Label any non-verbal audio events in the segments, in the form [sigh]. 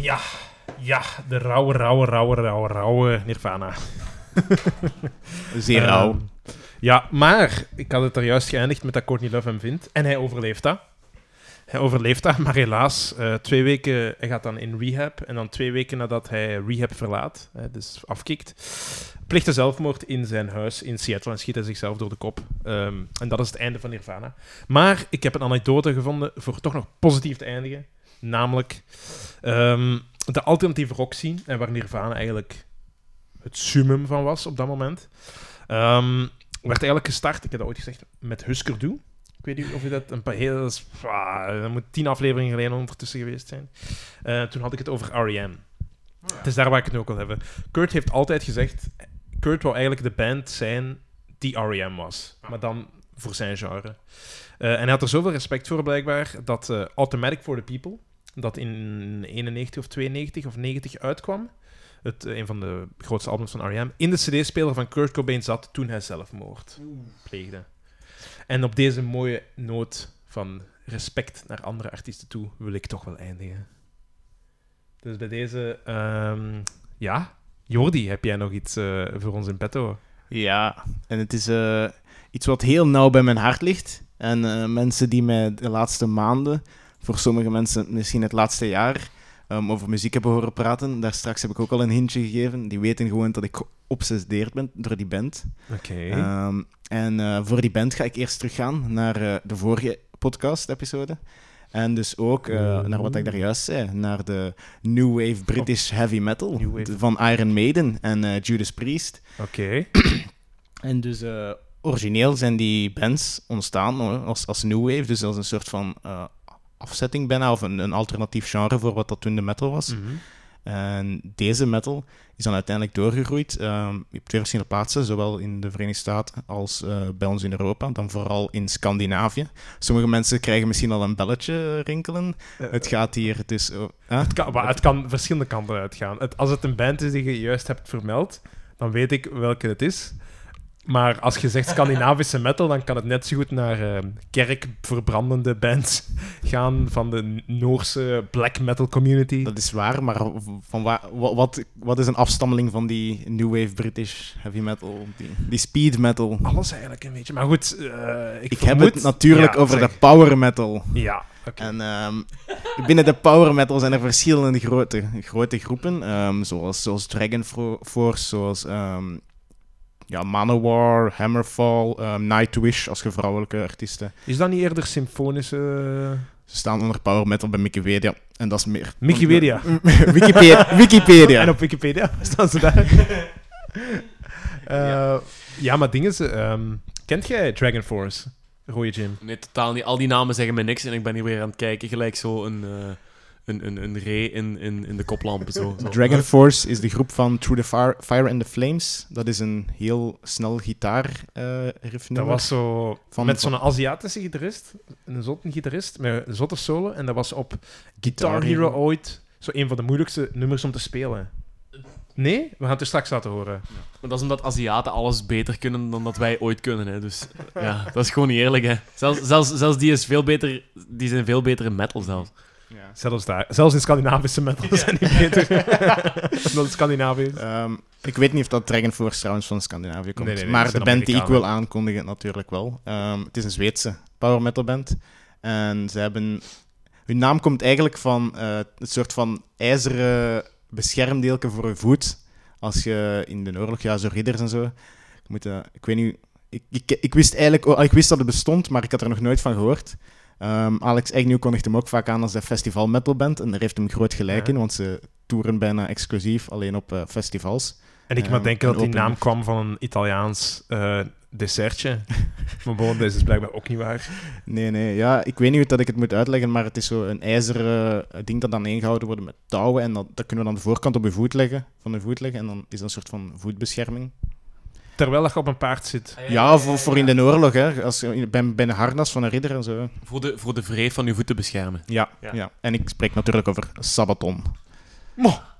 Ja, ja, de rauwe, rauwe, rauwe, rauwe, rauwe Nirvana. [laughs] Zeer rauw. Ehm, ja, maar ik had het er juist geëindigd met dat Courtney Love hem vindt. En hij overleeft dat. Hij overleeft dat, maar helaas, eh, twee weken, hij gaat dan in rehab. En dan twee weken nadat hij rehab verlaat, hè, dus afkikt, plicht hij zelfmoord in zijn huis in Seattle en schiet hij zichzelf door de kop. Ehm, en dat is het einde van Nirvana. Maar ik heb een anekdote gevonden voor toch nog positief te eindigen. Namelijk ehm, de alternatieve rock scene en waar Nirvana eigenlijk het summum van was op dat moment. Ehm, werd eigenlijk gestart, ik heb dat ooit gezegd, met Husker Du. Ik weet niet of je dat een paar heel... ah, Dat moet tien afleveringen geleden ondertussen geweest zijn. Eh, toen had ik het over R.E.M. Het is daar waar ik het nu ook wil hebben. Kurt heeft altijd gezegd... Kurt wou eigenlijk de band zijn die R.E.M. was. Maar dan voor zijn genre. Eh, en hij had er zoveel respect voor, blijkbaar, dat eh, Automatic for the People, dat in 91 of 92 of 90 uitkwam, het, eh, een van de grootste albums van R.E.M., in de cd-speler van Kurt Cobain zat toen hij zelfmoord pleegde. En op deze mooie noot van respect naar andere artiesten toe wil ik toch wel eindigen. Dus bij deze, ehm, ja, Jordi, heb jij nog iets eh, voor ons in petto? Ja, en het is eh, iets wat heel nauw bij mijn hart ligt. En eh, mensen die mij de laatste maanden, voor sommige mensen misschien het laatste jaar, ehm, over muziek hebben horen praten, daar straks heb ik ook al een hintje gegeven. Die weten gewoon dat ik geobsedeerd ben door die band. Oké. Ehm, en eh, voor die band ga ik eerst teruggaan naar eh, de vorige podcast-episode. En dus ook eh, naar wat ik daar juist zei, naar de New Wave British Heavy Metal van Iron Maiden en Judas Priest. Oké. [clears throat] En dus origineel zijn die bands ontstaan als, als New Wave, dus als een soort van afzetting bijna, of een, een alternatief genre voor wat dat toen de metal was. Mhm. En deze metal is dan uiteindelijk doorgegroeid ehm, op twee verschillende plaatsen, zowel in de Verenigde Staten als eh, bij ons in Europa, dan vooral in Scandinavië. Sommige mensen krijgen misschien al een belletje rinkelen. Het gaat hier dus... huh? Het kan, maar het kan verschillende kanten uitgaan. Het, als het een band is die je juist hebt vermeld, dan weet ik welke het is. Maar als je zegt Scandinavische metal, dan kan het net zo goed naar eh, kerkverbrandende bands gaan van de Noorse black metal community. Dat is waar, maar van waar, wat, wat is een afstammeling van die New Wave British heavy metal, die, die speed metal? Alles eigenlijk een beetje. Maar goed, eh, ik, Ik heb het natuurlijk Ja, over zeg. de power metal. Ja, oké. En ehm, binnen de power metal zijn er verschillende grote, grote groepen, ehm, zoals, zoals Dragon Force, zoals ehm, ja, Manowar, Hammerfall, ehm, Nightwish als je vrouwelijke artiesten. Is dat niet eerder symfonische... Ze staan onder power metal bij Wikipedia en dat is meer... Wikipedia. [laughs] Wikipedia. Wikipedia. En op Wikipedia [laughs] staan ze daar. [laughs] Eh, ja. maar dingen ehm, kent jij Dragon Force, Rode Jim? Nee, totaal niet. Al die namen zeggen me niks en ik ben hier weer aan het kijken. Gelijk zo een, eh een, een, een ree in, in, in de koplampen. Zo. [laughs] Zo. Dragon Force is de groep van Through the Fire, Fire and the Flames. Dat is een heel snel gitaar eh riff Dat was zo Van- met zo'n Aziatische gitarist, een zotte gitarist met een zotte solo. En dat was op Guitar Hero ooit zo een van de moeilijkste nummers om te spelen. Nee? We gaan het er straks laten horen. Maar dat is omdat Aziaten alles beter kunnen dan dat wij ooit kunnen. Hè. Dus ja, dat is gewoon niet eerlijk. Hè. Zelfs, zelfs, zelfs die, is veel beter, die zijn veel beter in metal zelfs. Ja. Zelfs daar. Zelfs in Scandinavische metal zijn die beter. [laughs] dan het Scandinavië is. Ehm, ik weet niet of dat Dragon Force trouwens van Scandinavië komt. Nee, nee, nee, maar de band die ik wil aankondigen natuurlijk wel. Ehm, het is een Zweedse power metal band. En ze hebben... Hun naam komt eigenlijk van eh, het soort van ijzeren beschermdeelke voor je voet. Als je in de oorlog, ja, zo ridders en zo. Ik, moet, eh, ik weet niet... Ik, ik, ik wist eigenlijk... ik wist dat het bestond, maar ik had er nog nooit van gehoord. Ehm, Alex Agnew kondigt hem ook vaak aan als de festival metal band. En daar heeft hem groot gelijk Ja. in, want ze toeren bijna exclusief alleen op eh, festivals. En ik moet denken dat die naam kwam van een Italiaans eh, dessertje. [laughs] maar bon, deze is blijkbaar ook niet waar. Nee, nee. Ja, ik weet niet hoe dat ik het moet uitleggen, maar het is zo een ijzeren eh, ding dat dan ingehouden wordt met touwen. En dat, dat kunnen we dan de voorkant op je voet leggen, van de voet leggen. En dan is dat een soort van voetbescherming. Terwijl dat je op een paard zit. Ja, voor, voor in de oorlog, hè. Als, je- bij, bij een harnas van een ridder en zo. Voor de, voor de vreef van uw voeten beschermen. Ja, Ja. ja. En ik spreek natuurlijk over Sabaton.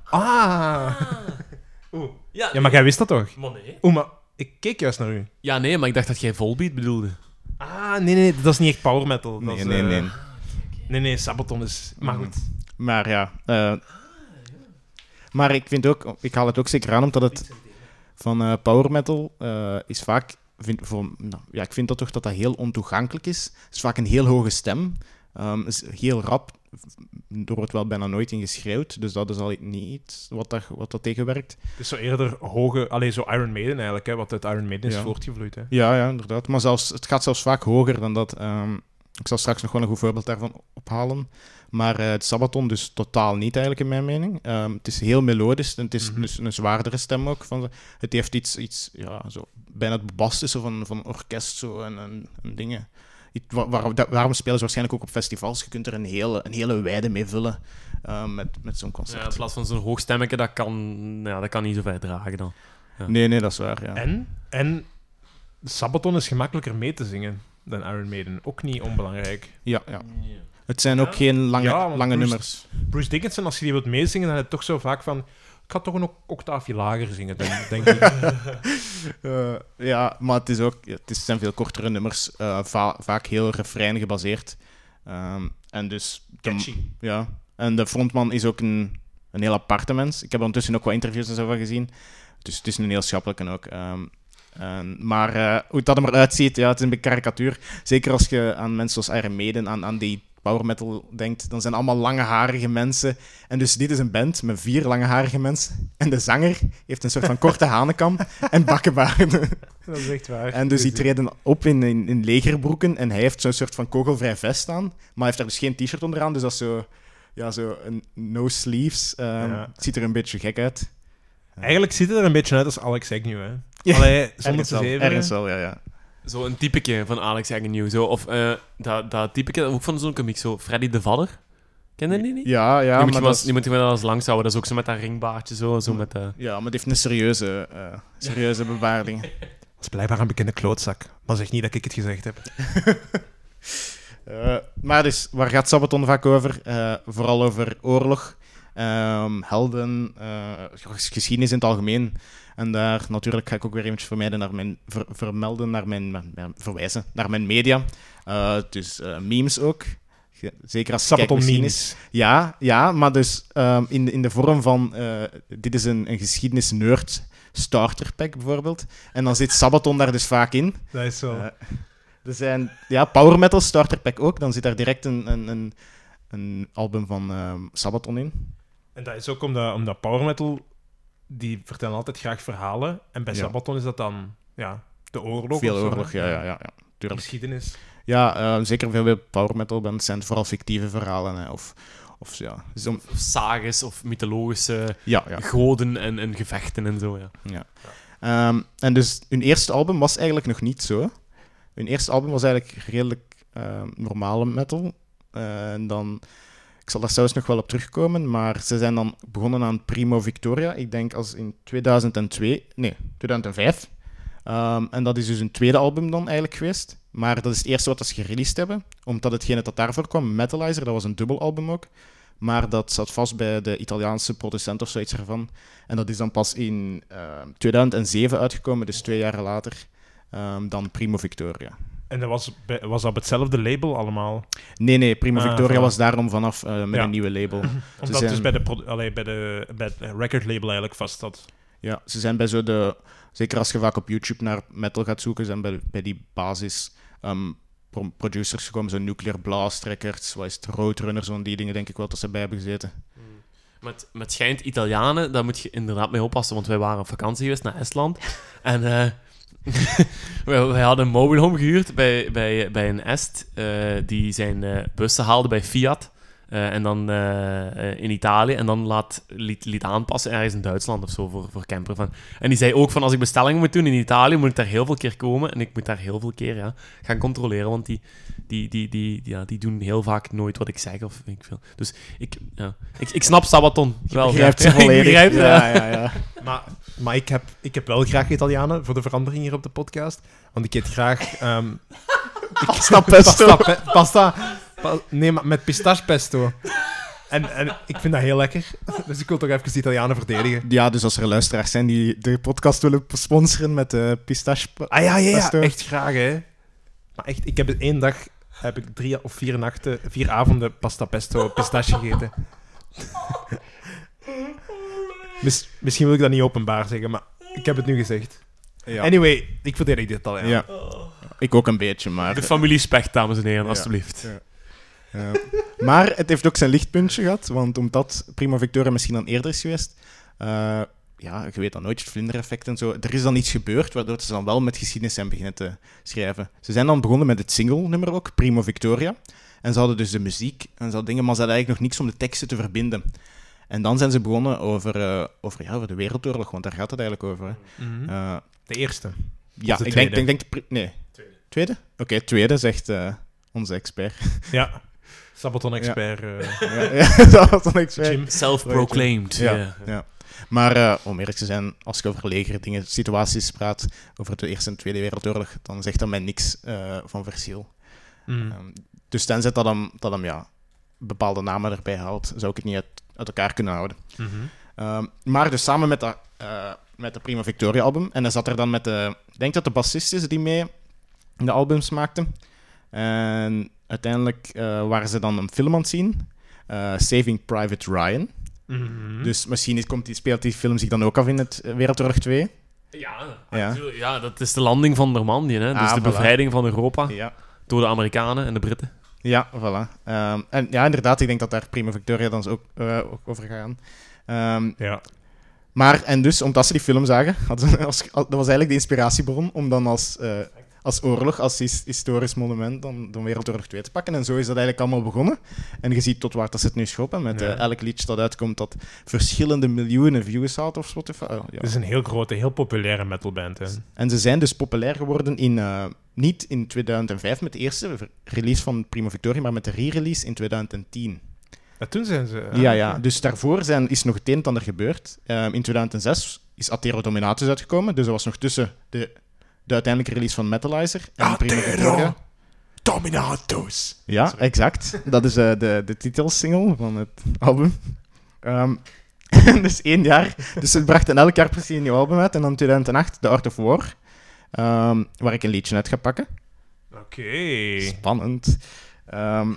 Ah! [laughs] Ja, Ja, maar jij wist dat toch? Maar nee. Oeh, maar ik keek juist naar u. Ja, nee, maar ik dacht dat jij volbeat bedoelde. Ah, nee, nee, dat is niet echt power metal. Dat Nee, is, nee, eh, nee. Nee, nee, Sabaton is... Maar goed. Maar ja, eh, Maar ik, vind ook, ik haal het ook zeker aan, omdat het van eh, power metal eh, is vaak... Vind, voor, nou, ja, ik vind dat toch dat dat heel ontoegankelijk is. Het is vaak een heel hoge stem. Um, is heel rap. Er wordt wel bijna nooit in geschreeuwd. Dus dat is al niet wat, daar, wat dat tegenwerkt. Het is zo eerder hoge... Alleen zo Iron Maiden eigenlijk, hè, wat uit Iron Maiden is Ja. voortgevloeid. Hè. Ja, ja, inderdaad. Maar zelfs, het gaat zelfs vaak hoger dan dat. ehm, ik zal straks nog wel een goed voorbeeld daarvan ophalen. Maar eh, het Sabaton dus totaal niet eigenlijk in mijn mening. Ehm, het is heel melodisch en het is Mhm. dus een zwaardere stem ook. Van, het heeft iets, iets ja, zo, bijna het bombastische van, van orkest zo, en, en, en dingen. Iets waar, waarom spelen ze waarschijnlijk ook op festivals? Je kunt er een hele, een hele weide mee vullen eh, met, met zo'n Ja, concert. in plaats van zo'n hoog stemmetje, dat kan, ja, dat kan niet zo ver dragen dan. Nee, nee, dat is waar. Ja. En, en Sabaton is gemakkelijker mee te zingen dan Iron Maiden. Ook niet onbelangrijk. Ja, ja. Het zijn ook geen lange, Ja, lange Bruce- nummers. Bruce Dickinson, als je die wilt meezingen, dan is het toch zo vaak van... Ik ga toch een octaafje lager zingen, denk, [laughs] denk ik. Eh, ja, maar het, is ook, het is- zijn veel kortere nummers, eh, va- vaak heel refrein gebaseerd. Ehm, en dus de, Catchy. ja. en de frontman is ook een, een heel aparte mens. Ik heb er ondertussen ook wat interviews en zo van gezien. Dus het is een heel schappelijke ook. Ehm, en, maar eh, hoe dat er maar uitziet, ja, het is een beetje karikatuur. Zeker als je aan mensen zoals Iron Maiden, aan, aan die power metal denkt, dan zijn allemaal langharige mensen. En dus dit is een band met vier langharige mensen. En de zanger heeft een soort van korte [laughs] hanenkam en bakkenbaarden. Dat is echt waar. En dus die treden op in, in, in legerbroeken en hij heeft zo'n soort van kogelvrij vest aan, maar hij heeft daar dus geen t-shirt onder aan, dus dat is zo, ja, zo een no sleeves. Ehm, Ja. Het ziet er een beetje gek uit. Eigenlijk ziet het er een beetje uit als Alex Agnew, hè. Ja, Allee, zonder te wel, zeven. ergens wel, ja, ja. Zo een typeke van Alex Agnew. Zo, of eh, dat, dat typeke, ook van zo'n komiek, zo Freddy de Vadder. Ken je die niet? Ja, ja, die, moet maar je dat wel, is- die moet je wel eens langs houden. Dat is ook zo met dat ringbaardje. Zo, zo met, eh, ja, maar het heeft een serieuze, eh, serieuze bewaarding. [laughs] Dat is blijkbaar een bekende klootzak. Maar zeg niet dat ik het gezegd heb. [laughs] Eh, maar dus, waar gaat Sabaton vaak over? Eh, vooral over oorlog, ehm, helden, eh, geschiedenis in het algemeen. En daar natuurlijk ga ik ook weer eventjes vermijden naar mijn, ver- vermelden, naar mijn, mijn- mijn- verwijzen naar mijn media. Eh, dus eh, memes ook. Zeker als Sabaton memes. Ja, ja, maar dus ehm, in, de- in de vorm van... dit is een, een geschiedenis-nerd starter pack bijvoorbeeld. En dan zit Sabaton daar dus vaak in. Dat is zo. Er zijn ja, power metal starter pack ook. Dan zit daar direct een, een, een, een album van ehm, Sabaton in. En dat is ook omdat, omdat power metal, die vertellen altijd graag verhalen. En bij Ja. Sabaton is dat dan ja, de oorlog. Veel of zo, oorlog, ja, ja, ja, ja. Tuurlijk. Geschiedenis. Ja, eh, zeker veel bij power metal bands zijn het vooral fictieve verhalen. Hè. Of, of ja, zo, of sages of mythologische ja, ja. goden en, en gevechten en zo. Ja. ja. Ehm, en dus hun eerste album was eigenlijk nog niet zo. Hun eerste album was eigenlijk redelijk ehm, normale metal. Eh, en dan, ik zal daar zelfs nog wel op terugkomen, maar ze zijn dan begonnen aan Primo Victoria. Ik denk als in 2002, nee, 2005. Ehm, en dat is dus een tweede album dan eigenlijk geweest. Maar dat is het eerste wat ze gereleased hebben. Omdat hetgene dat daarvoor kwam, Metalizer, dat was een dubbelalbum ook. Maar dat zat vast bij de Italiaanse producent of zoiets ervan. En dat is dan pas in ehm, 2007 uitgekomen, dus twee jaar later, ehm, dan Primo Victoria. En dat was, was dat op hetzelfde label allemaal? Nee, nee, Primo Ah, Victoria voilà. was daarom vanaf eh, met Ja. een nieuwe label. [laughs] Omdat het zijn- dus bij de, allee, bij, de, bij het record label eigenlijk vast zat. Ja, ze zijn bij zo de... Zeker als je vaak op YouTube naar metal gaat zoeken, zijn bij, bij die basis ehm, pro- producers gekomen. Zo Nuclear Blast Records, wat is het, Roadrunner, zo'n die dingen denk ik wel dat ze bij hebben gezeten. Met, met schijnt Italianen, daar moet je inderdaad mee oppassen, want wij waren op vakantie geweest naar Estland. [laughs] En eh [laughs] wij hadden een mobile home gehuurd bij, bij, bij een Est, eh, die zijn eh, bussen haalde bij Fiat. Eh, en dan eh, eh, in Italië. En dan laat, liet, liet aanpassen ergens in Duitsland of zo voor, voor camper. Van. En die zei ook van als ik bestellingen moet doen in Italië, moet ik daar heel veel keer komen. En ik moet daar heel veel keer ja, gaan controleren. Want die, die, die, die, ja, die doen heel vaak nooit wat ik zeg. Of ik veel. Dus ik, ja, ik, ik snap Sabaton wel. Begrijpt ja. ze [laughs] volledig. Ik begrijp ja. ja, ja, ja. [laughs] Maar, maar ik, heb, ik heb wel graag Italianen voor de verandering hier op de podcast. Want ik eet graag... ehm [laughs] Pasta pesto. Pasta, pasta pa- nee, maar met pistachepesto. En, en ik vind dat heel lekker. Dus ik wil toch even de Italianen verdedigen. Ja, dus als er luisteraars zijn die de podcast willen sponsoren met de pistache... Ah ja, ja, ja. Echt graag, hè. Maar echt, ik heb één dag... Heb ik drie of vier nachten, vier avonden pasta pesto pistache gegeten. [laughs] Mis- misschien wil ik dat niet openbaar zeggen, maar ik heb het nu gezegd. Ja. Anyway, ik verdedig dit al, ja. Ja. Ik ook een beetje, maar... De familie Specht, dames en heren, Ja. alstublieft. Ja. Maar het heeft ook zijn lichtpuntje gehad, want omdat Prima Victoria misschien dan eerder is geweest, eh, ja, je weet dan nooit, het vlindereffect en zo, er is dan iets gebeurd, waardoor ze dan wel met geschiedenis zijn beginnen te schrijven. Ze zijn dan begonnen met het single-nummer ook, Primo Victoria, en ze hadden dus de muziek en hadden dingen, maar ze hadden eigenlijk nog niks om de teksten te verbinden. En dan zijn ze begonnen over, eh, over, ja, over de Wereldoorlog, want daar gaat het eigenlijk over. Hè. Mhm. Eh, De eerste. ja, de ik denk, tweede? denk, denk nee. Tweede? Oké, tweede, zegt eh, onze expert. Ja. Sabaton-expert. eh, [laughs] ja, ja, dat was een expert. Jim. Self-proclaimed. Ja, ja. ja. Maar eh, om eerlijk te zijn, als ik over leger dingen, situaties praat, over de Eerste en Tweede Wereldoorlog, dan zegt dat mij niks eh, van verschil. Mhm. Ehm, dus tenzij dat hem, dat hem ja, bepaalde namen erbij haalt, zou ik het niet uit, uit elkaar kunnen houden. Mhm. Ehm, maar dus samen met dat eh, met de Prima Victoria album, en hij zat er dan met de, ik denk dat de bassist is die mee de albums maakte. En uiteindelijk eh, waren ze dan een film aan het zien, eh, Saving Private Ryan. Mhm. Dus misschien is- komt die, speelt die film zich dan ook af in het eh, Wereldoorlog 2. Ja, Ja. ja, dat is de landing van Normandië. Hè? Dus Ah, de voilà. bevrijding van Europa Ja. door de Amerikanen en de Britten. Ja, voilà. Ehm, en ja, inderdaad, ik denk dat daar Prima Victoria dan ook, eh, ook over gaan. Ehm, Ja. maar, en dus, omdat ze die film zagen, hadden ze, als, dat was eigenlijk de inspiratiebron om dan als, als oorlog, als his- historisch monument, dan, dan Wereldoorlog 2 te pakken. En zo is dat eigenlijk allemaal begonnen. En je ziet tot waar dat ze het nu schoppen, met Ja. eh, elk liedje dat uitkomt dat verschillende miljoenen views haalt op Spotify. Oh, ja. Het is een heel grote, heel populaire metalband. Hè. En ze zijn dus populair geworden in, eh, niet in 2005 met de eerste release van Prima Victoria, maar met de re-release in 2010. Ja, toen zijn ze... ja, ja. Dus daarvoor zijn, is nog het een en ander gebeurd. Ehm, in 2006 is Atero Dominatus uitgekomen, dus dat was nog tussen de, de uiteindelijke release van Metalizer en Prima. Dominatus. Ja, exact. Dat is eh, de, de titelsingle van het album. Ehm, [laughs] dus één jaar. Dus ze brachten elk jaar precies een nieuw album uit. En dan 2008 The Art of War, ehm, waar ik een liedje uit ga pakken. Oké. Spannend. Ehm,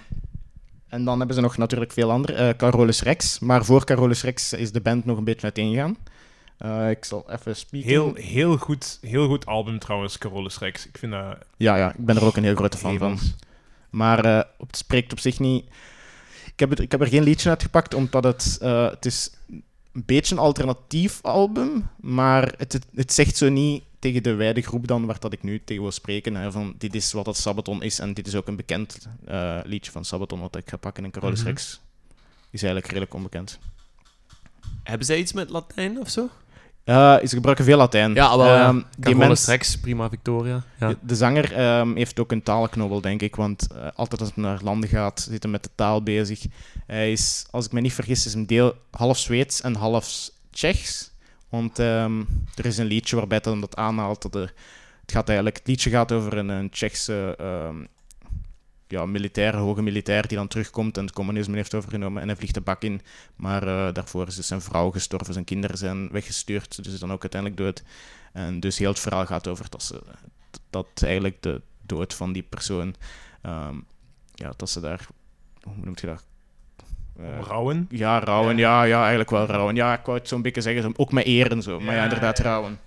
en dan hebben ze nog natuurlijk veel andere. eh Carolus Rex. Maar voor Carolus Rex is de band nog een beetje uiteengegaan. Eh ik zal even spieken. Heel, heel, goed, heel goed album trouwens, Carolus Rex. Ik vind dat... Ja, ja, ik ben er ook een heel grote fan van. Maar eh, het spreekt op zich niet. Ik heb, het, ik heb er geen liedje uitgepakt, omdat het, eh, het is een beetje een alternatief album. Maar het, het, het zegt zo niet tegen de wijde groep dan waar dat ik nu tegen wil spreken. Hè, van dit is wat het Sabaton is. En dit is ook een bekend eh, liedje van Sabaton wat ik ga pakken. En Carolus Mhm. Rex is eigenlijk redelijk onbekend. Hebben zij iets met Latijn of zo? Eh, ze gebruiken veel Latijn. Ja, wel. Ehm, die Carolus mens- Rex, Prima Victoria. Ja. De, de zanger ehm, heeft ook een talenknobbel, denk ik. Want eh, altijd als hij naar landen gaat, zit hij met de taal bezig. Hij is, als ik me niet vergis, is hem deel half Zweeds en half Tsjechs. Want ehm, er is een liedje waarbij hij dat aanhaalt. Dat er, het, gaat eigenlijk, het liedje gaat over een, een Tsjechse ehm, ja, militair, hoge militair, die dan terugkomt en het communisme heeft overgenomen. En hij vliegt de bak in. Maar eh, daarvoor is dus zijn vrouw gestorven, zijn kinderen zijn weggestuurd. Dus is dan ook uiteindelijk dood. En dus heel het verhaal gaat over dat ze dat eigenlijk de dood van die persoon, ehm, ja, dat ze daar, hoe noemt je dat? Eh, Rouwen. ja, rouwen, ja. ja, eigenlijk wel rouwen. Ja, ik wou het zo'n beetje zeggen, ook met eer en zo. Maar ja, inderdaad, rouwen.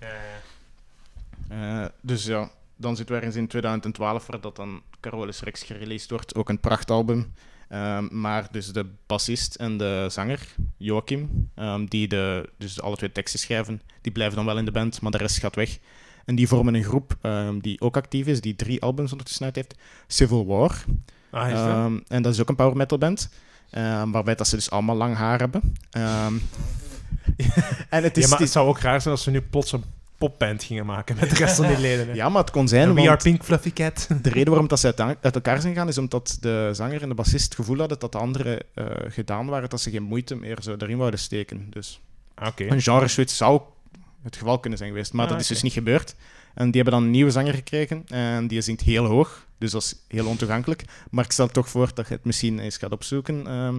Eh, dus ja, dan zitten we ergens in 2012, waar dat dan Carolus Rex gereleased wordt. Ook een prachtalbum. Ehm, maar dus de bassist en de zanger, Joachim, ehm, die de, dus alle twee teksten schrijven, die blijven dan wel in de band, maar de rest gaat weg. En die vormen een groep ehm, die ook actief is, die drie albums ondertussen uit heeft. Civil War. Ah, is dat? En dat is ook een power metal band. waarbij dat ze dus allemaal lang haar hebben. [laughs] En het is, ja, maar het zou ook raar zijn als ze nu plots een popband gingen maken met de rest van die leden. hè. ja, maar het kon zijn, We Are Pink Fluffy Cat. [laughs] de reden waarom dat ze uit, uit elkaar zijn gegaan, is omdat de zanger en de bassist het gevoel hadden dat de anderen eh, gedaan waren, dat ze geen moeite meer zo erin wouden steken. Dus Ah, een genre switch zou het geval kunnen zijn geweest, maar Ah, dat is dus niet gebeurd. En die hebben dan een nieuwe zanger gekregen en die zingt heel hoog, dus dat is heel ontoegankelijk. Maar ik stel toch voor dat je het misschien eens gaat opzoeken. Ehm,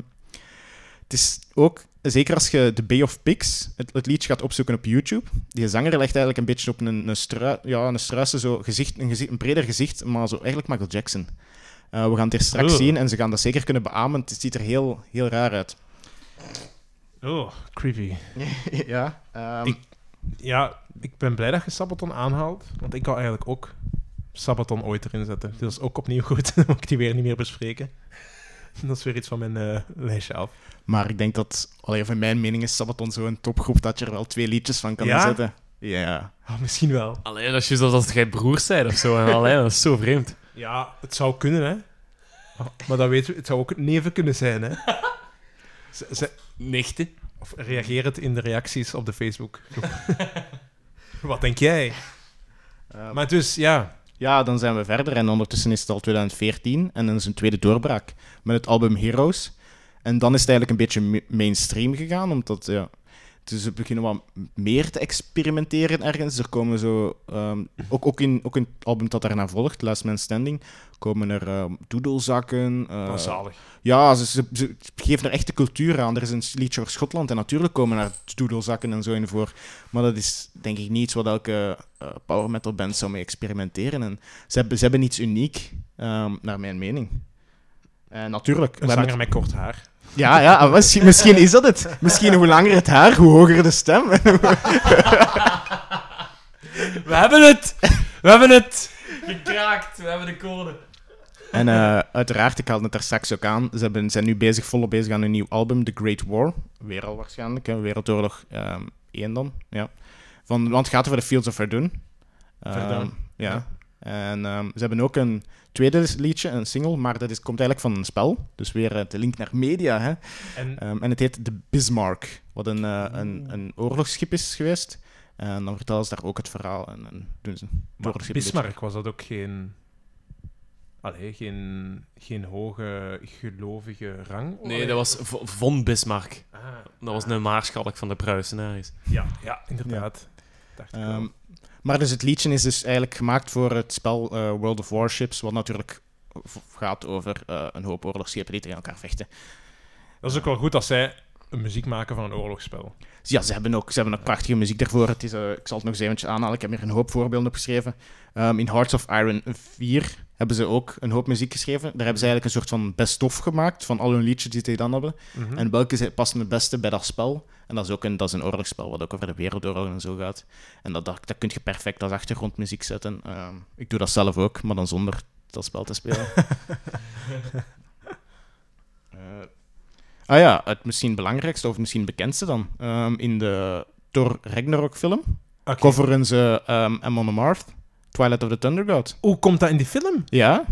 het is ook, zeker als je de Bay of Pigs, het, het liedje gaat opzoeken op YouTube, die zanger legt eigenlijk een beetje op een, een, strui, ja, een struise, zo gezicht, een, gezicht, een breder gezicht, maar zo eigenlijk Michael Jackson. Eh, we gaan het er straks Ugh. zien en ze gaan dat zeker kunnen beamen. Het ziet er heel, heel raar uit. Oh, creepy. [laughs] ja. ehm, Ik- Ja, ik ben blij dat je Sabaton aanhaalt, want ik wou eigenlijk ook Sabaton ooit erin zetten. Dat is ook opnieuw goed, [laughs] dan moet ik die weer niet meer bespreken. [laughs] Dat is weer iets van mijn eh, lijstje af. Maar ik denk dat, allee, van mijn mening is Sabaton zo'n topgroep dat je er wel twee liedjes van kan Ja? zetten. Ja. Ah, misschien wel. Alleen dat is juist als jij broers zijn of zo. En alleen, dat is zo vreemd. Ja, het zou kunnen, hè. Maar dat weten we, het zou ook het neven kunnen zijn, hè. Ze- Nichten. of reageer het in de reacties op de Facebook. [laughs] Wat denk jij? Maar dus, ja. Ja, dan zijn we verder. En ondertussen is het al 2014 en dan is een tweede doorbraak met het album Heroes. En dan is het eigenlijk een beetje ma- mainstream gegaan, omdat ja, dus ze beginnen wat meer te experimenteren ergens. Er komen zo, ehm, ook, ook, in, ook in het album dat daarna volgt, Last Man Standing, komen er ehm doedelzakken. zalig. ja, ze, ze, ze geven er echt de cultuur aan. Er is een liedje over Schotland en natuurlijk komen er doedelzakken en zo in voor. Maar dat is denk ik niet iets wat elke eh, power metal band zou mee experimenteren. En ze, hebben, ze hebben iets uniek, ehm, naar mijn mening. En natuurlijk... we Een hebben zanger met kort haar. Ja, ja ah, misschien, misschien is dat het. Misschien hoe langer het haar, hoe hoger de stem. We hebben het! We hebben het! Gekraakt, we hebben de code. En eh, uiteraard, ik haalde het daar straks ook aan, ze hebben, zijn nu bezig, volop bezig aan een nieuw album, The Great War. Weer al waarschijnlijk, hè, Wereldoorlog ehm 1 dan. Ja. Van, want het gaat over de Fields of Verdun. Ehm, Verdun. ja. Ja. En ehm, ze hebben ook een tweede liedje, een single, maar dat is, komt eigenlijk van een spel. Dus weer de link naar media. Hè. En Ehm, en het heet de Bismarck, wat een, eh, een, een oorlogsschip is geweest. En dan vertellen ze daar ook het verhaal en, en doen ze het Bismarck was dat ook geen... Allee, geen, geen hoge gelovige rang? Nee, dat was v- von Bismarck. Ah, Dat was een maarschalk van de Pruisenaars. Ja, ja inderdaad. Ehm, maar dus het liedje is dus eigenlijk gemaakt voor het spel eh, World of Warships, wat natuurlijk gaat over eh, een hoop oorlogsschepen die tegen elkaar vechten. Dat is ook wel goed als zij een muziek maken van een oorlogsspel. Ja, ze hebben ook, ze hebben ook prachtige muziek daarvoor. Het is, eh, ik zal het nog eens eventjes aanhalen, ik heb hier een hoop voorbeelden opgeschreven. Ehm, in Hearts of Iron 4 hebben ze ook een hoop muziek geschreven. Daar hebben ze eigenlijk een soort van best-of gemaakt van al hun liedjes die ze dan hebben. Mhm. En welke passen het beste bij dat spel? En dat is ook een, dat is een oorlogsspel, wat ook over de wereldoorlog en zo gaat. En dat, dat, dat kun je perfect als achtergrondmuziek zetten. Ehm, ik doe dat zelf ook, maar dan zonder dat spel te spelen. [laughs] Eh, ah ja, het misschien belangrijkste of misschien bekendste dan. Ehm, in de Thor Ragnarok film coveren ze ehm Amon Amarth, Twilight of the Thunder God. Hoe komt dat in die film? Ja,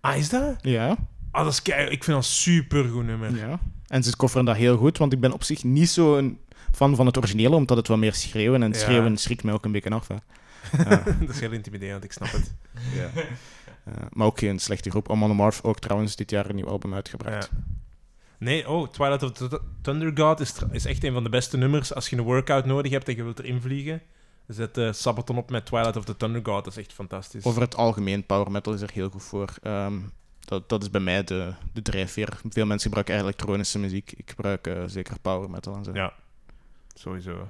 Ah, is dat? ja, Ah, dat is Ik vind dat een supergoed nummer. ja. En ze coveren dat heel goed, want ik ben op zich niet zo'n fan van het originele, omdat het wat meer schreeuwen. En Ja. schreeuwen schrikt mij ook een beetje af. Hè. [laughs] dat is heel intimiderend, ik snap het. Ja. Maar ook geen slechte groep. Amon ook trouwens dit jaar een nieuw album uitgebracht. Ja. Nee, oh, Twilight of the Thunder God is, is echt een van de beste nummers. Als je een workout nodig hebt en je wilt erin vliegen, zet eh Sabaton op met Twilight of the Thunder God. Dat is echt fantastisch. Over het algemeen, power metal is er heel goed voor. Ehm, dat, dat is bij mij de, de drijfveer. Veel mensen gebruiken elektronische muziek. Ik gebruik eh, zeker power metal en zo. Ja, sowieso.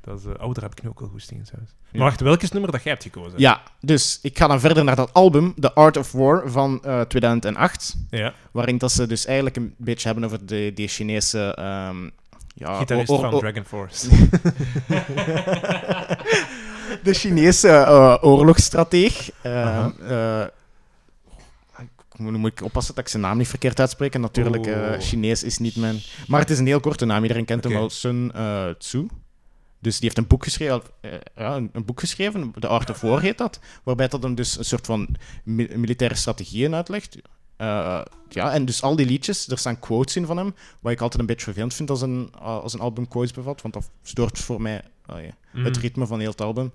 Dat is, eh, oh, daar heb ik nu ook wel goesting in. Ja. Maar wacht, welk is het nummer dat jij hebt gekozen? Ja, dus ik ga dan verder naar dat album, The Art of War van eh, 2008. Ja, Waarin dat ze dus eigenlijk een beetje hebben over de, die Chinese... ehm ja, gitarist van Dragon Force. [laughs] de Chinese oorlogsstrateeg. Ik moet, moet ik oppassen dat ik zijn naam niet verkeerd uitspreek. En Natuurlijk, eh. Chinees is niet mijn... Maar het is een heel korte naam. Iedereen kent hem wel. Sun eh, Tzu. Dus die heeft een boek geschreven, eh, ja, een, boek geschreven, The Art of War heet dat, waarbij dat hem dus een soort van mi- militaire strategieën uitlegt. Ja, en dus al die liedjes, er staan quotes in van hem, wat ik altijd een beetje vervelend vind als een, als een album quotes bevat, want dat stoort voor mij ja, Mm. het ritme van heel het album.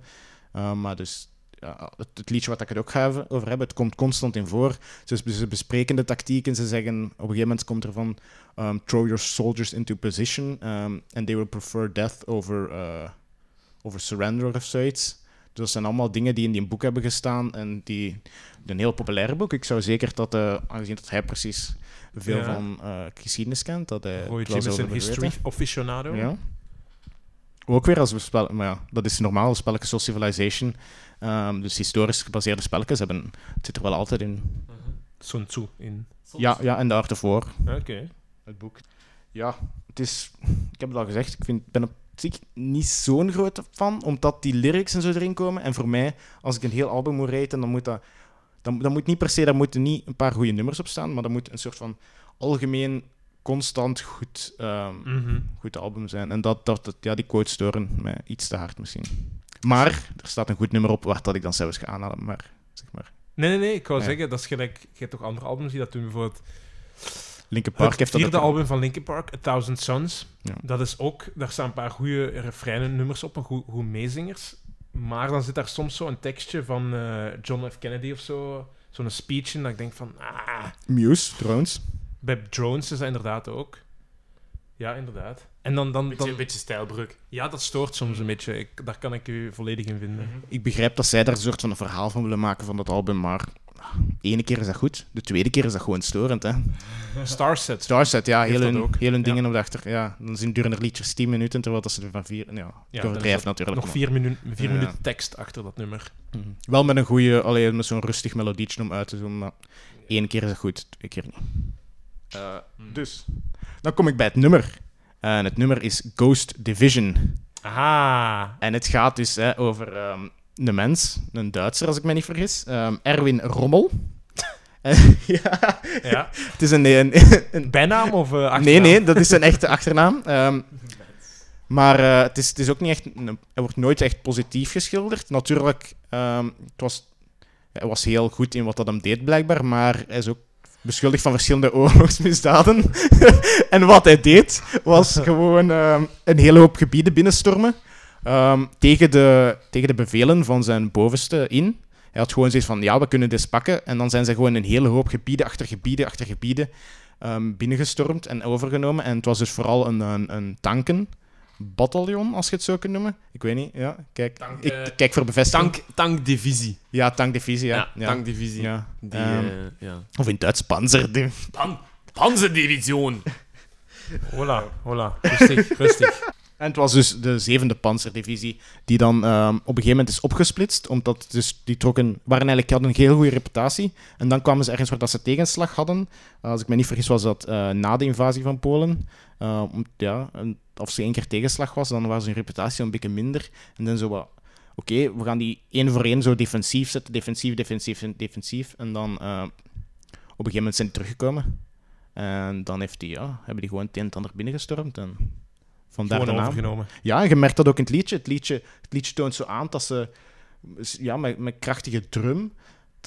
Uh, maar dus, ja, het, het liedje wat ik het ook ga over hebben, het komt constant in voor. Ze, ze bespreken de tactiek en ze zeggen, op een gegeven moment komt er van, um, throw your soldiers into position, um, and they will prefer death over, uh, over surrender of zoiets. Dus dat zijn allemaal dingen die in die boek hebben gestaan en die, een heel populair boek. Ik zou zeker dat, uh, aangezien dat hij precies veel Ja. van uh, geschiedenis kent, dat hij Roy een history aficionado. Ja. Ook weer als we spellen, maar ja, dat is normaal, spelletjes zoals Civilization. Ehm, dus historisch gebaseerde spelletjes hebben, het zit er wel altijd in. Sun Tzu in. Ja, ja, en de Art of War, Oké. het boek. ja, het is... Ik heb het al gezegd, ik vind, ben op zich niet zo'n grote fan, omdat die lyrics en zo erin komen. En voor mij, als ik een heel album moet raten, dan moet dat... Dan, dan moet niet per se, daar moeten niet een paar goede nummers op staan, maar dat moet een soort van algemeen, constant goed, ehm, Mhm. goed album zijn. En dat, dat, dat- ja, die quotes storen mij iets te hard misschien. Maar er staat een goed nummer op waar dat ik dan zelfs ga aanhalen. Maar, zeg maar. Nee, nee, nee. Ik wou zeggen, dat is gelijk... Je hebt toch andere albums die dat doen? Bijvoorbeeld Linkin Park het heeft dat vierde album van Linkin Park, A Thousand Suns. Ja. Dat is ook... Daar staan een paar goede refreinen nummers op, en goede goede meezingers. Maar dan zit daar soms zo een tekstje van eh, John F. Kennedy of zo. Zo'n speech in, dat ik denk van... Ah, Muse, trouwens. Bij Drones is dat inderdaad ook. Ja, inderdaad. En dan... dan, Beetje, dan een beetje stijlbreuk. ja, dat stoort soms een beetje. Ik, daar kan ik u volledig in vinden. Ik begrijp dat zij daar een soort van een verhaal van willen maken van dat album, maar de ene keer is dat goed, de tweede keer is dat gewoon storend. Hè. [laughs] Starset. Starset, ja, heel hun, heel hun Ja. dingen op de achter. Ja, dan zijn duren er liedjes 10 minuten, terwijl dat ze er van 4... Ja, Ja, overdrijf is er natuurlijk. Nog vier, minu vier Ja. minuten tekst achter dat nummer. Mhm. Wel met een goede, alleen met zo'n rustig melodietje om uit te doen, maar één keer is dat goed, twee keer niet. Eh, dus, dan kom ik bij het nummer. En het nummer is Ghost Division. Aha. En het gaat dus hè, over ehm, een mens, een Duitser als ik me niet vergis, ehm, Erwin Rommel. [laughs] En- ja, Ja. het is een, een, [laughs] een Bijnaam of eh achternaam? Nee, nee, dat is zijn echte achternaam. [laughs] Ehm, maar eh, het, is, het is ook niet echt... een- Hij wordt nooit echt positief geschilderd. Natuurlijk, ehm, het was, hij was heel goed in wat dat hem deed, blijkbaar. Maar hij is ook beschuldigd van verschillende [laughs] oorlogsmisdaden. [laughs] en wat hij deed, was [laughs] gewoon ehm, een hele hoop gebieden binnenstormen. ehm, tegen, de, tegen de bevelen van zijn bovenste in. Hij had gewoon zoiets van, ja, we kunnen dit pakken. En dan zijn ze gewoon een hele hoop gebieden achter gebieden achter gebieden ehm, binnengestormd en overgenomen. En het was dus vooral een, een, een tankenbataljon, als je het zo kunt noemen. Ik weet niet, ja. Kijk, Tank, ik eh, kijk voor bevestiging. Tank, tankdivisie. Ja, tankdivisie, ja. Ja, ja. tankdivisie. Ja. Die, Ehm, eh, ja. Of in het Duits Panzer. die- Pan Panzerdivision. [laughs] Hola, hola. Rustig, rustig. En het was dus de zevende panzerdivisie, die dan ehm, op een gegeven moment is opgesplitst, omdat dus die trokken, waren eigenlijk, hadden een heel goede reputatie. En dan kwamen ze ergens waar dat ze tegenslag hadden. Als ik me niet vergis, was dat eh, na de invasie van Polen. Eh, om- ja, en als er één keer tegenslag was, dan was hun reputatie een beetje minder. En dan zo wat, oké, we gaan die één voor één zo defensief zetten, defensief, defensief, defensief. En dan eh, op een gegeven moment zijn die teruggekomen. En dan heeft die, ja, hebben die gewoon het een en ander binnengestormd. En vandaar Gewoon de naam. overgenomen. Ja, en je merkt dat ook in het liedje. Het liedje, het liedje toont zo aan dat ze ja, met, met krachtige drum,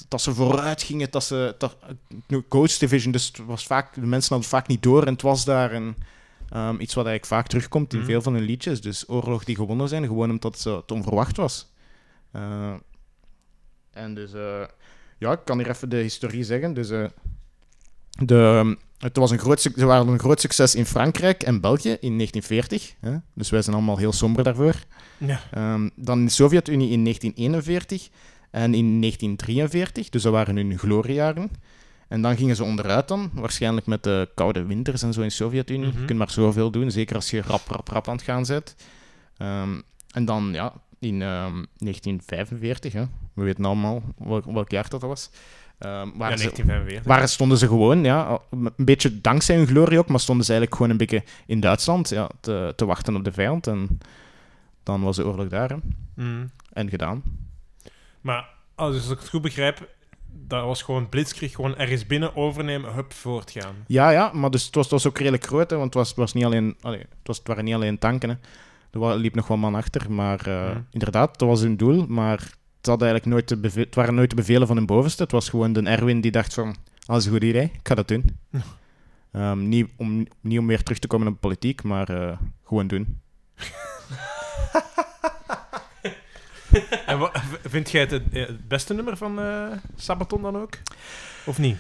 dat ze vooruit gingen, dat ze... Dat, Coach Division, dus was vaak, de mensen hadden het vaak niet door en het was daar een, ehm, iets wat eigenlijk vaak terugkomt in Mhm. veel van hun liedjes. Dus oorlog die gewonnen zijn, gewoon omdat het, zo, het onverwacht was. Eh, en dus... eh, ja, ik kan hier even de historie zeggen. Dus... eh, de, het was een groot, ze waren een groot succes in Frankrijk en België in 1940. Hè? Dus wij zijn allemaal heel somber daarvoor. Ja. Ehm, dan in de Sovjet-Unie in 1941 en in 1943. Dus dat waren hun gloriejaren. En dan gingen ze onderuit dan, waarschijnlijk met de koude winters en zo in de Sovjet-Unie. Mhm. Je kunt maar zoveel doen, zeker als je rap, rap, rap aan het gaan bent. Ehm, en dan, ja, in ehm, 1945, hè, we weten allemaal welk, welk jaar dat was. Ehm, Ja, waren ze, 1945. Waar stonden ze gewoon, ja, een beetje dankzij hun glorie ook, maar stonden ze eigenlijk gewoon een beetje in Duitsland ja, te, te wachten op de vijand. En dan was de oorlog daar hè. Mhm. en gedaan. Maar als ik het goed begrijp, dat was gewoon blitzkrieg, gewoon ergens binnen overnemen, hup, voortgaan. Ja, ja, maar dus het, was, het was ook redelijk groot, hè, want het, was, was niet alleen, allee, het, was, het waren niet alleen tanken. Hè. Er liep nog wel man achter, maar eh, Mhm. inderdaad, dat was hun doel. Maar het, had eigenlijk nooit de beve- het waren nooit de bevelen van hun bovenste. Het was gewoon de Erwin die dacht van, dat is een goed idee, ik ga dat doen. Ehm, niet, om, niet om weer terug te komen op politiek, maar eh, gewoon doen. [laughs] En wat, vind jij het het, eh, het beste nummer van eh, Sabaton dan ook? Of niet?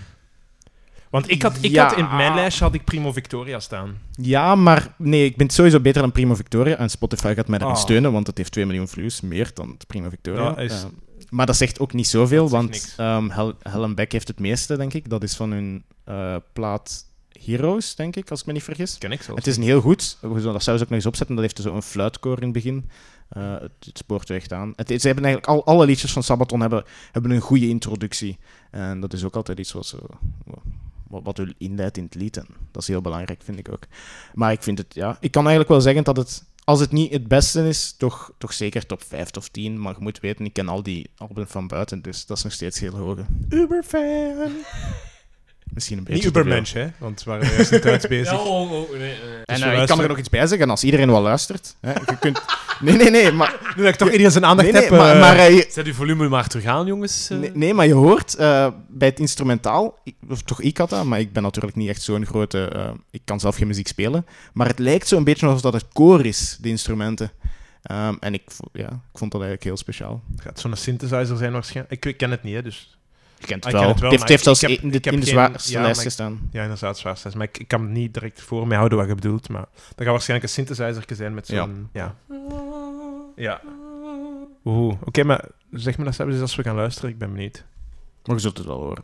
Want ik had, ik Ja. had in mijn lijstje had ik Primo Victoria staan. Ja, maar nee, ik ben sowieso beter dan Primo Victoria. En Spotify gaat mij daarin Oh. steunen, want het heeft 2 miljoen views, meer dan Primo Victoria. Dat is- Eh, maar dat zegt ook niet zoveel, want ehm Hel Helen Beck heeft het meeste, denk ik. Dat is van hun eh, plaat Heroes, denk ik, als ik me niet vergis. Ken ik zelfs. Het is een heel goed. We zullen dat zelfs ook nog eens opzetten. Dat heeft zo een fluitkoor in het begin. Eh, het, het spoort echt aan. Het, ze hebben eigenlijk al, alle liedjes van Sabaton hebben, hebben een goede introductie. En dat is ook altijd iets wat, zo, wat, wat u inleidt in het lied. En dat is heel belangrijk, vind ik ook. Maar ik vind het, ja, ik kan eigenlijk wel zeggen dat het, als het niet het beste is, toch, toch zeker top 5 of 10. Maar je moet weten, ik ken al die albums van buiten, dus dat is nog steeds heel hoge. Uberfan! Misschien een beetje. Niet. Ubermensch, hè? Want we waren juist in Duits [laughs] bezig. Ja, oh, oh, nee, nee. En Dus eh, ik kan er nog iets bij zeggen, als iedereen wel luistert. Hè, je kunt... [laughs] Nee, nee, nee, maar, Nu dat ik toch iedereen zijn aandacht nee, nee, heb... maar, eh, maar eh, je- Zet uw volume maar terug aan, jongens. Nee, nee, maar je hoort eh, bij het instrumentaal, ik- of toch ik had dat, maar ik ben natuurlijk niet echt zo'n grote. eh, ik kan zelf geen muziek spelen. Maar het lijkt zo'n beetje alsof dat het koor is, de instrumenten. Ehm, en ik, ja, ik vond dat eigenlijk heel speciaal. gaat zo'n synthesizer zijn waarschijnlijk. Ik, ik ken het niet, hè, dus... Kent Ah, het ik wel. het wel, heeft, zelfs heb- in de, in de zwaarste ja, lijst gestaan. Ja, inderdaad, zwaar zes. Maar ik, ik kan niet direct voor me houden wat je bedoelt. Maar dat gaat waarschijnlijk een synthesizer zijn met zo'n... Ja. Ja. Oeh, oké, maar zeg me dat eens als we gaan luisteren. Ik ben benieuwd. Maar je zult het wel horen.